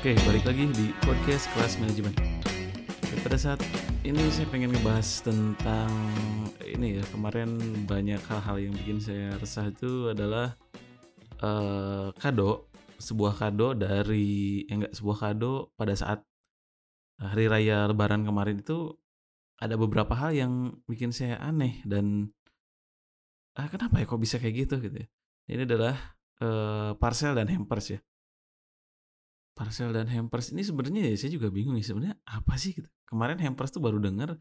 Oke, balik lagi di podcast kelas manajemen. Oke, pada saat ini saya pengen ngebahas tentang ini ya kemarin banyak hal-hal yang bikin saya resah itu adalah eh, kado, sebuah kado dari eh, enggak sebuah kado pada saat hari raya Lebaran kemarin itu ada beberapa hal yang bikin saya aneh dan ah kenapa ya kok bisa kayak gitu gitu ya. Ini adalah eh, parcel dan hampers ya. Parcel dan hampers ini sebenarnya ya saya juga bingung ya sebenarnya apa sih gitu. Kemarin hampers tuh baru dengar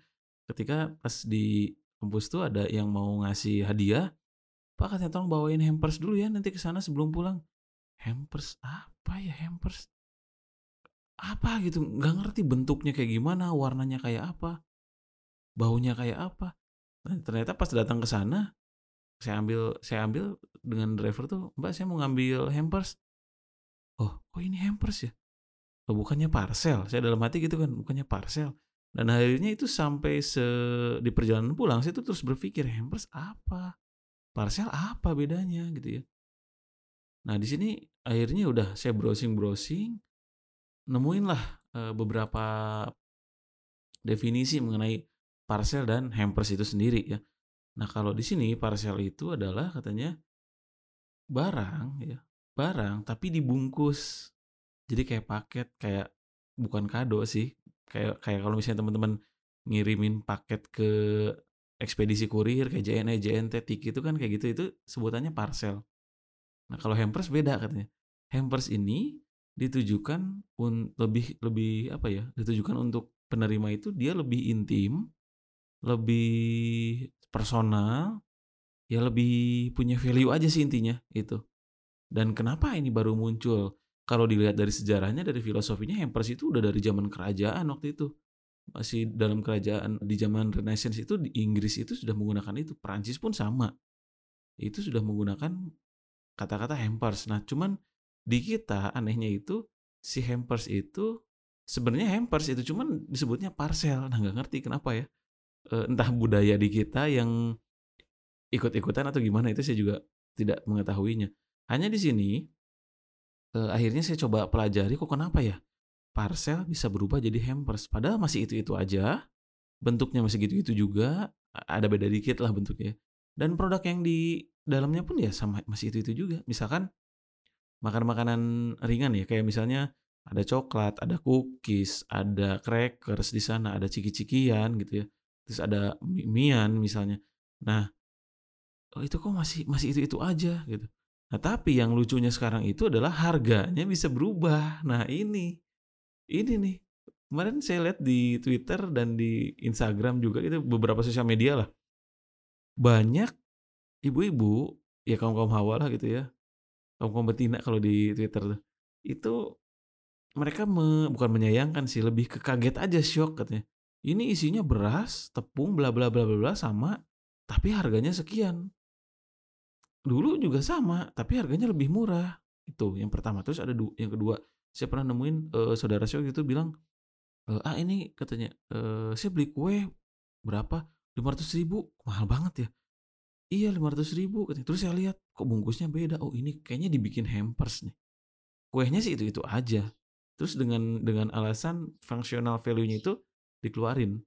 ketika pas di kampus tuh ada yang mau ngasih hadiah, Pak katanya tolong bawain hampers dulu ya nanti ke sana sebelum pulang. Hampers apa ya hampers? Apa gitu? Nggak ngerti bentuknya kayak gimana, warnanya kayak apa, baunya kayak apa. Nah, ternyata pas datang ke sana, saya ambil saya ambil dengan driver tuh, Mbak saya mau ngambil hampers. Oh, kok ini hampers ya? Oh, bukannya parcel. Saya dalam hati gitu kan, bukannya parcel. Dan akhirnya itu sampai se di perjalanan pulang saya tuh terus berpikir hampers apa? Parcel apa bedanya gitu ya. Nah, di sini akhirnya udah saya browsing-browsing nemuin lah eh, beberapa definisi mengenai parcel dan hampers itu sendiri ya. Nah, kalau di sini parcel itu adalah katanya barang ya, barang tapi dibungkus. Jadi kayak paket, kayak bukan kado sih. Kayak kayak kalau misalnya teman-teman ngirimin paket ke ekspedisi kurir kayak JNE, JNT, Tiki itu kan kayak gitu itu sebutannya parcel. Nah, kalau hampers beda katanya. Hampers ini ditujukan un, lebih lebih apa ya? Ditujukan untuk penerima itu dia lebih intim, lebih personal, ya lebih punya value aja sih intinya itu. Dan kenapa ini baru muncul? Kalau dilihat dari sejarahnya, dari filosofinya, hampers itu udah dari zaman kerajaan waktu itu. Masih dalam kerajaan di zaman Renaissance itu di Inggris itu sudah menggunakan itu. Perancis pun sama. Itu sudah menggunakan kata-kata hampers. Nah, cuman di kita anehnya itu si hampers itu sebenarnya hampers itu cuman disebutnya parcel. Nah, nggak ngerti kenapa ya. E, entah budaya di kita yang ikut-ikutan atau gimana itu saya juga tidak mengetahuinya. Hanya di sini eh, akhirnya saya coba pelajari kok kenapa ya parcel bisa berubah jadi hampers. Padahal masih itu-itu aja, bentuknya masih gitu-gitu juga, ada beda dikit lah bentuknya. Dan produk yang di dalamnya pun ya sama masih itu-itu juga. Misalkan makan makanan ringan ya, kayak misalnya ada coklat, ada cookies, ada crackers di sana, ada ciki-cikian gitu ya. Terus ada mian misalnya. Nah, oh itu kok masih masih itu-itu aja gitu. Nah, tapi yang lucunya sekarang itu adalah harganya bisa berubah. Nah, ini ini nih. Kemarin saya lihat di Twitter dan di Instagram juga itu beberapa sosial media lah. Banyak ibu-ibu, ya kaum-kaum hawa lah gitu ya. Kaum-kaum betina kalau di Twitter. Itu mereka me, bukan menyayangkan sih, lebih ke kaget aja shock katanya. Ini isinya beras, tepung, bla bla bla bla bla sama, tapi harganya sekian dulu juga sama, tapi harganya lebih murah. Itu yang pertama. Terus ada du yang kedua, saya pernah nemuin uh, saudara saya itu bilang, e, ah ini katanya, uh, saya beli kue berapa? 500 ribu, mahal banget ya. Iya 500 ribu katanya. Terus saya lihat, kok bungkusnya beda. Oh ini kayaknya dibikin hampers nih. Kuenya sih itu-itu aja. Terus dengan dengan alasan functional value-nya itu dikeluarin.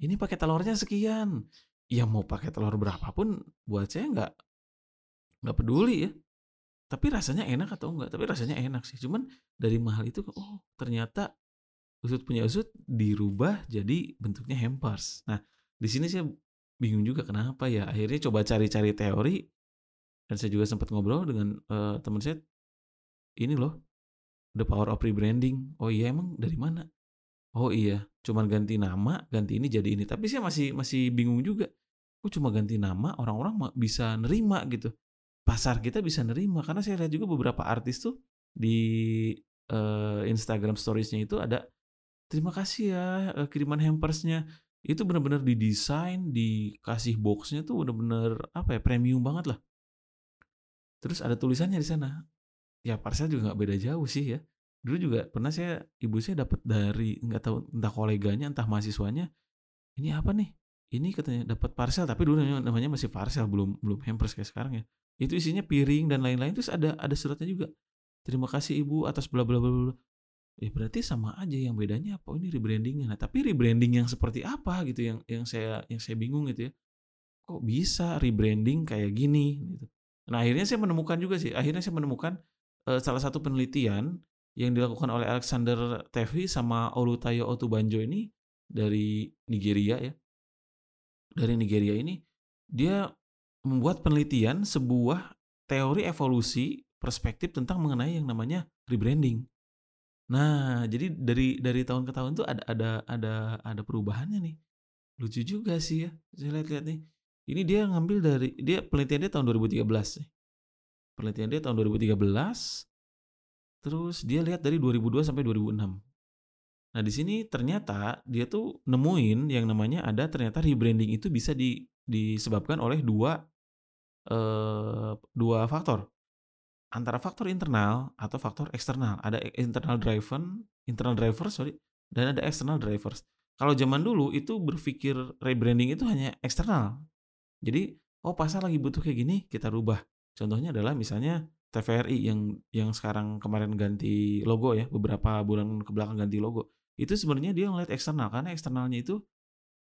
Ini pakai telurnya sekian. Ya mau pakai telur berapapun buat saya nggak nggak peduli ya. Tapi rasanya enak atau enggak tapi rasanya enak sih. Cuman dari mahal itu oh ternyata usut punya usut dirubah jadi bentuknya hampers. Nah di sini saya bingung juga kenapa ya. Akhirnya coba cari-cari teori dan saya juga sempat ngobrol dengan uh, teman saya. Ini loh the power of rebranding. Oh iya emang dari mana? Oh iya cuman ganti nama ganti ini jadi ini. Tapi saya masih masih bingung juga. Kok cuma ganti nama orang-orang bisa nerima gitu pasar kita bisa nerima. Karena saya lihat juga beberapa artis tuh di uh, Instagram storiesnya itu ada terima kasih ya uh, kiriman hampersnya. Itu benar-benar didesain dikasih boxnya tuh benar-benar apa ya premium banget lah. Terus ada tulisannya di sana. Ya parcel juga nggak beda jauh sih ya. Dulu juga pernah saya ibu saya dapat dari nggak tahu entah koleganya entah mahasiswanya ini apa nih? Ini katanya dapat parcel tapi dulu namanya masih parcel belum belum hampers kayak sekarang ya itu isinya piring dan lain-lain terus ada ada suratnya juga terima kasih ibu atas bla bla bla bla Ya berarti sama aja yang bedanya apa? Oh ini rebranding Nah, tapi rebranding yang seperti apa gitu yang yang saya yang saya bingung gitu ya. Kok bisa rebranding kayak gini gitu. Nah, akhirnya saya menemukan juga sih. Akhirnya saya menemukan uh, salah satu penelitian yang dilakukan oleh Alexander Tevi sama Olutayo Otubanjo ini dari Nigeria ya. Dari Nigeria ini dia membuat penelitian sebuah teori evolusi perspektif tentang mengenai yang namanya rebranding. Nah, jadi dari dari tahun ke tahun tuh ada ada ada ada perubahannya nih. Lucu juga sih ya. Saya lihat-lihat nih. Ini dia ngambil dari dia penelitian dia tahun 2013 nih. Penelitian dia tahun 2013. Terus dia lihat dari 2002 sampai 2006. Nah, di sini ternyata dia tuh nemuin yang namanya ada ternyata rebranding itu bisa di, disebabkan oleh dua eh, dua faktor antara faktor internal atau faktor eksternal. Ada internal driven, internal driver sorry, dan ada external drivers. Kalau zaman dulu itu berpikir rebranding itu hanya eksternal. Jadi, oh pasar lagi butuh kayak gini, kita rubah. Contohnya adalah misalnya TVRI yang yang sekarang kemarin ganti logo ya, beberapa bulan ke belakang ganti logo. Itu sebenarnya dia ngeliat eksternal karena eksternalnya itu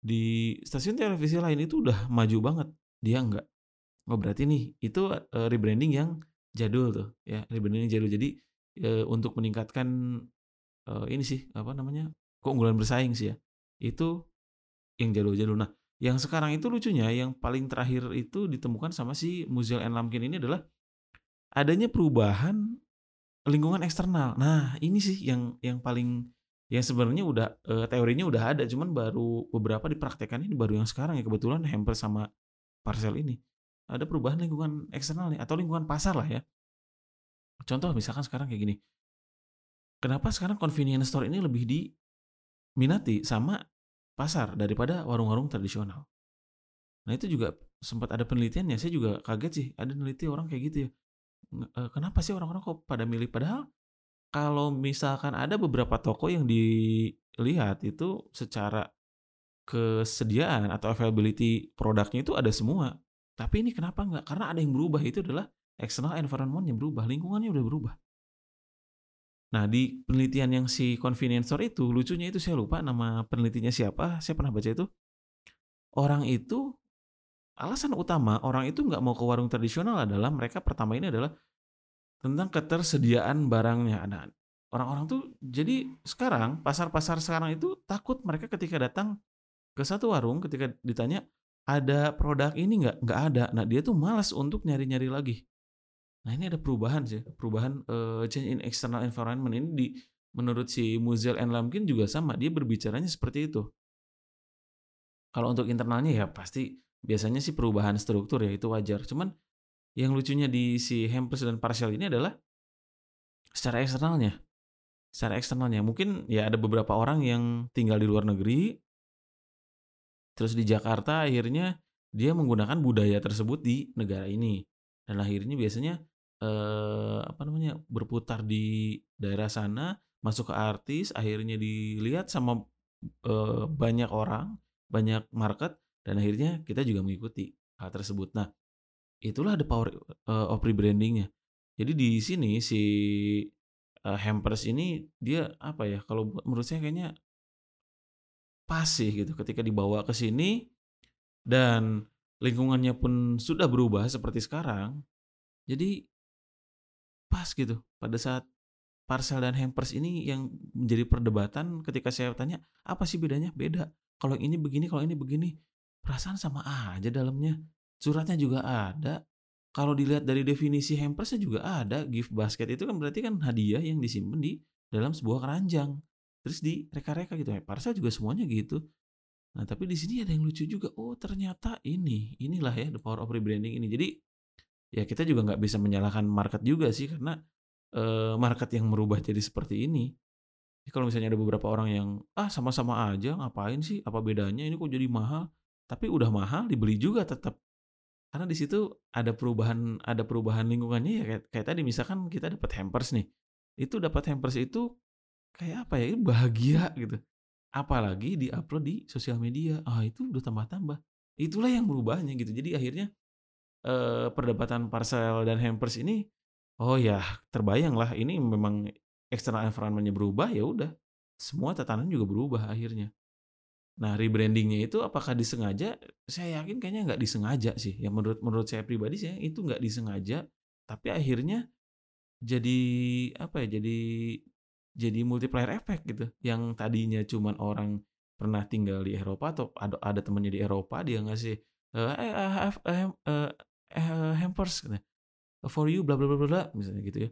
di stasiun televisi lain itu udah maju banget. Dia enggak. Oh berarti nih itu uh, rebranding yang jadul tuh ya rebranding jadul. Jadi e, untuk meningkatkan e, ini sih apa namanya keunggulan bersaing sih ya itu yang jadul-jadul. Nah yang sekarang itu lucunya yang paling terakhir itu ditemukan sama si Muzel and Lamkin ini adalah adanya perubahan lingkungan eksternal. Nah ini sih yang yang paling yang sebenarnya udah e, teorinya udah ada cuman baru beberapa dipraktekkan ini baru yang sekarang ya kebetulan hamper sama parcel ini ada perubahan lingkungan eksternal nih atau lingkungan pasar lah ya. Contoh misalkan sekarang kayak gini. Kenapa sekarang convenience store ini lebih diminati sama pasar daripada warung-warung tradisional? Nah itu juga sempat ada penelitiannya. Saya juga kaget sih. Ada peneliti orang kayak gitu ya. Eh, kenapa sih orang-orang kok pada milih? Padahal kalau misalkan ada beberapa toko yang dilihat itu secara kesediaan atau availability produknya itu ada semua. Tapi ini kenapa enggak? Karena ada yang berubah itu adalah external environment yang berubah, lingkungannya udah berubah. Nah, di penelitian yang si convenience store itu, lucunya itu saya lupa nama penelitinya siapa, saya pernah baca itu. Orang itu, alasan utama orang itu nggak mau ke warung tradisional adalah mereka pertama ini adalah tentang ketersediaan barangnya. Nah, orang-orang tuh jadi sekarang, pasar-pasar sekarang itu takut mereka ketika datang ke satu warung, ketika ditanya, ada produk ini nggak? Nggak ada. Nah dia tuh malas untuk nyari-nyari lagi. Nah ini ada perubahan sih, perubahan uh, change in external environment ini di menurut si Muzel and Lamkin juga sama. Dia berbicaranya seperti itu. Kalau untuk internalnya ya pasti biasanya sih perubahan struktur ya itu wajar. Cuman yang lucunya di si Hampers dan Parcel ini adalah secara eksternalnya. Secara eksternalnya mungkin ya ada beberapa orang yang tinggal di luar negeri Terus di Jakarta akhirnya dia menggunakan budaya tersebut di negara ini. Dan akhirnya biasanya eh, apa namanya berputar di daerah sana masuk ke artis akhirnya dilihat sama eh, banyak orang banyak market dan akhirnya kita juga mengikuti hal tersebut. Nah itulah the power uh, of rebrandingnya jadi di sini si uh, hampers ini dia apa ya kalau menurut saya kayaknya pas sih gitu ketika dibawa ke sini dan lingkungannya pun sudah berubah seperti sekarang. Jadi pas gitu pada saat parcel dan hampers ini yang menjadi perdebatan ketika saya tanya apa sih bedanya? Beda. Kalau ini begini kalau ini begini. Perasaan sama aja dalamnya. Suratnya juga ada. Kalau dilihat dari definisi hampersnya juga ada. Gift basket itu kan berarti kan hadiah yang disimpan di dalam sebuah keranjang terus di reka-reka gitu ya parcel juga semuanya gitu. Nah tapi di sini ada yang lucu juga. Oh ternyata ini inilah ya the power of rebranding ini. Jadi ya kita juga nggak bisa menyalahkan market juga sih karena uh, market yang merubah jadi seperti ini. Jadi kalau misalnya ada beberapa orang yang ah sama-sama aja ngapain sih? Apa bedanya? Ini kok jadi mahal? Tapi udah mahal dibeli juga tetap karena di situ ada perubahan ada perubahan lingkungannya ya kayak, kayak tadi misalkan kita dapat hampers nih. Itu dapat hampers itu kayak apa ya bahagia gitu apalagi diupload di sosial media ah itu udah tambah-tambah itulah yang berubahnya gitu jadi akhirnya eh, perdebatan parcel dan hampers ini oh ya terbayang lah ini memang external environment-nya berubah, ya udah, semua tatanan juga berubah akhirnya. Nah, rebranding-nya itu apakah disengaja? Saya yakin kayaknya nggak disengaja sih. Ya menurut menurut saya pribadi sih itu nggak disengaja, tapi akhirnya jadi apa ya? Jadi jadi multiplier effect gitu. Yang tadinya cuman orang pernah tinggal di Eropa atau ada ada temannya di Eropa dia ngasih eh eh, hampers katanya. for you bla bla bla bla misalnya gitu ya.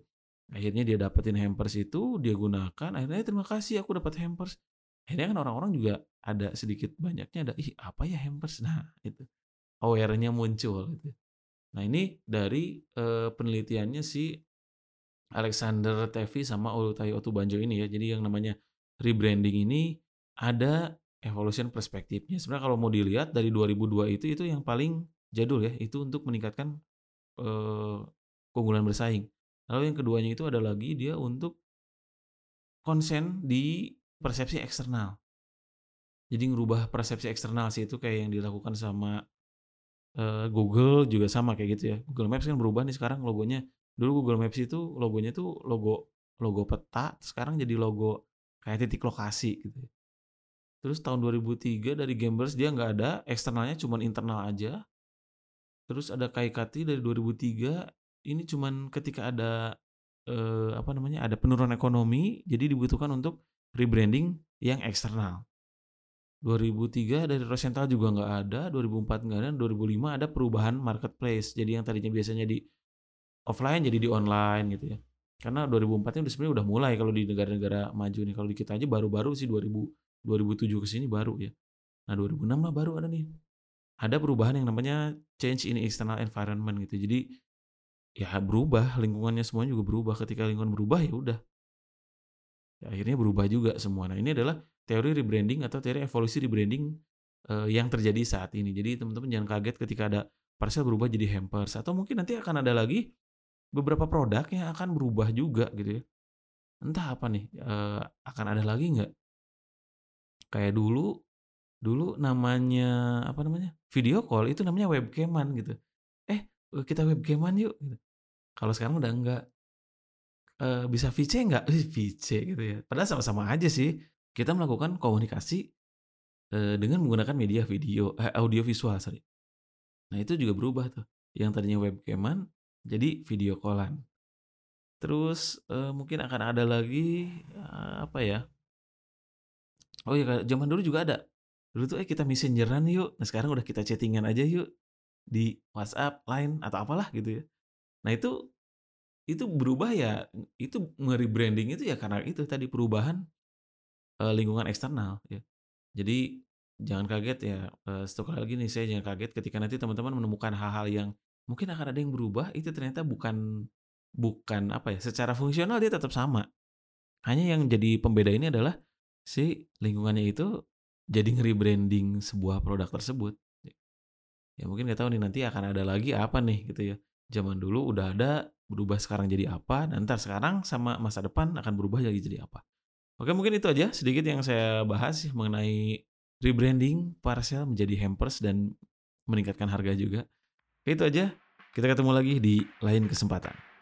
Akhirnya dia dapetin hampers itu, dia gunakan, akhirnya "Eh, terima kasih aku dapat hampers. Akhirnya kan orang-orang juga ada sedikit banyaknya ada, ih apa ya hampers? Nah itu aware-nya muncul gitu. Nah ini dari eh, penelitiannya si Alexander Tevi sama Olutai Otubanjo ini ya. Jadi yang namanya rebranding ini ada evolution perspektifnya. Sebenarnya kalau mau dilihat dari 2002 itu itu yang paling jadul ya, itu untuk meningkatkan eh, keunggulan bersaing. Lalu yang keduanya itu ada lagi dia untuk konsen di persepsi eksternal. Jadi ngerubah persepsi eksternal sih itu kayak yang dilakukan sama eh, Google juga sama kayak gitu ya. Google Maps kan berubah nih sekarang logonya. Dulu Google Maps itu logonya tuh logo logo peta, sekarang jadi logo kayak titik lokasi gitu. Terus tahun 2003 dari Gamers dia nggak ada, eksternalnya cuman internal aja. Terus ada Kaikati dari 2003, ini cuman ketika ada eh, apa namanya? ada penurunan ekonomi, jadi dibutuhkan untuk rebranding yang eksternal. 2003 dari Rosenthal juga nggak ada, 2004 nggak ada, 2005 ada perubahan marketplace. Jadi yang tadinya biasanya di offline jadi di online gitu ya. Karena 2004 ini sebenarnya udah mulai kalau di negara-negara maju nih. Kalau di kita aja baru-baru sih 2000 2007 ke sini baru ya. Nah, 2006 lah baru ada nih. Ada perubahan yang namanya change in external environment gitu. Jadi ya berubah, lingkungannya semuanya juga berubah. Ketika lingkungan berubah ya udah. Ya, akhirnya berubah juga semua. Nah, ini adalah teori rebranding atau teori evolusi rebranding eh, yang terjadi saat ini. Jadi teman-teman jangan kaget ketika ada parcel berubah jadi hampers atau mungkin nanti akan ada lagi beberapa produk yang akan berubah juga gitu ya. Entah apa nih, eh, akan ada lagi nggak? Kayak dulu, dulu namanya apa namanya video call itu namanya webcaman gitu. Eh kita webcaman yuk. Gitu. Kalau sekarang udah enggak. Eh, bisa VC nggak? VC gitu ya. Padahal sama-sama aja sih. Kita melakukan komunikasi dengan menggunakan media video, eh, audio visual sorry. Nah itu juga berubah tuh. Yang tadinya webcaman jadi video callan. Terus eh, mungkin akan ada lagi eh, apa ya? Oh iya, zaman dulu juga ada. Dulu tuh eh kita messengeran yuk. Nah sekarang udah kita chattingan aja yuk di WhatsApp, Line atau apalah gitu ya. Nah itu itu berubah ya, itu nge-rebranding itu ya karena itu tadi perubahan eh, lingkungan eksternal ya. Jadi jangan kaget ya, kali lagi nih saya jangan kaget ketika nanti teman-teman menemukan hal-hal yang mungkin akan ada yang berubah itu ternyata bukan bukan apa ya, secara fungsional dia tetap sama. Hanya yang jadi pembeda ini adalah si lingkungannya itu jadi nge-rebranding sebuah produk tersebut. Ya mungkin nggak tahu nih nanti akan ada lagi apa nih gitu ya. Zaman dulu udah ada, berubah sekarang jadi apa, ntar sekarang sama masa depan akan berubah lagi jadi apa. Oke mungkin itu aja sedikit yang saya bahas mengenai rebranding parcel menjadi hampers dan meningkatkan harga juga. Itu aja. Kita ketemu lagi di lain kesempatan.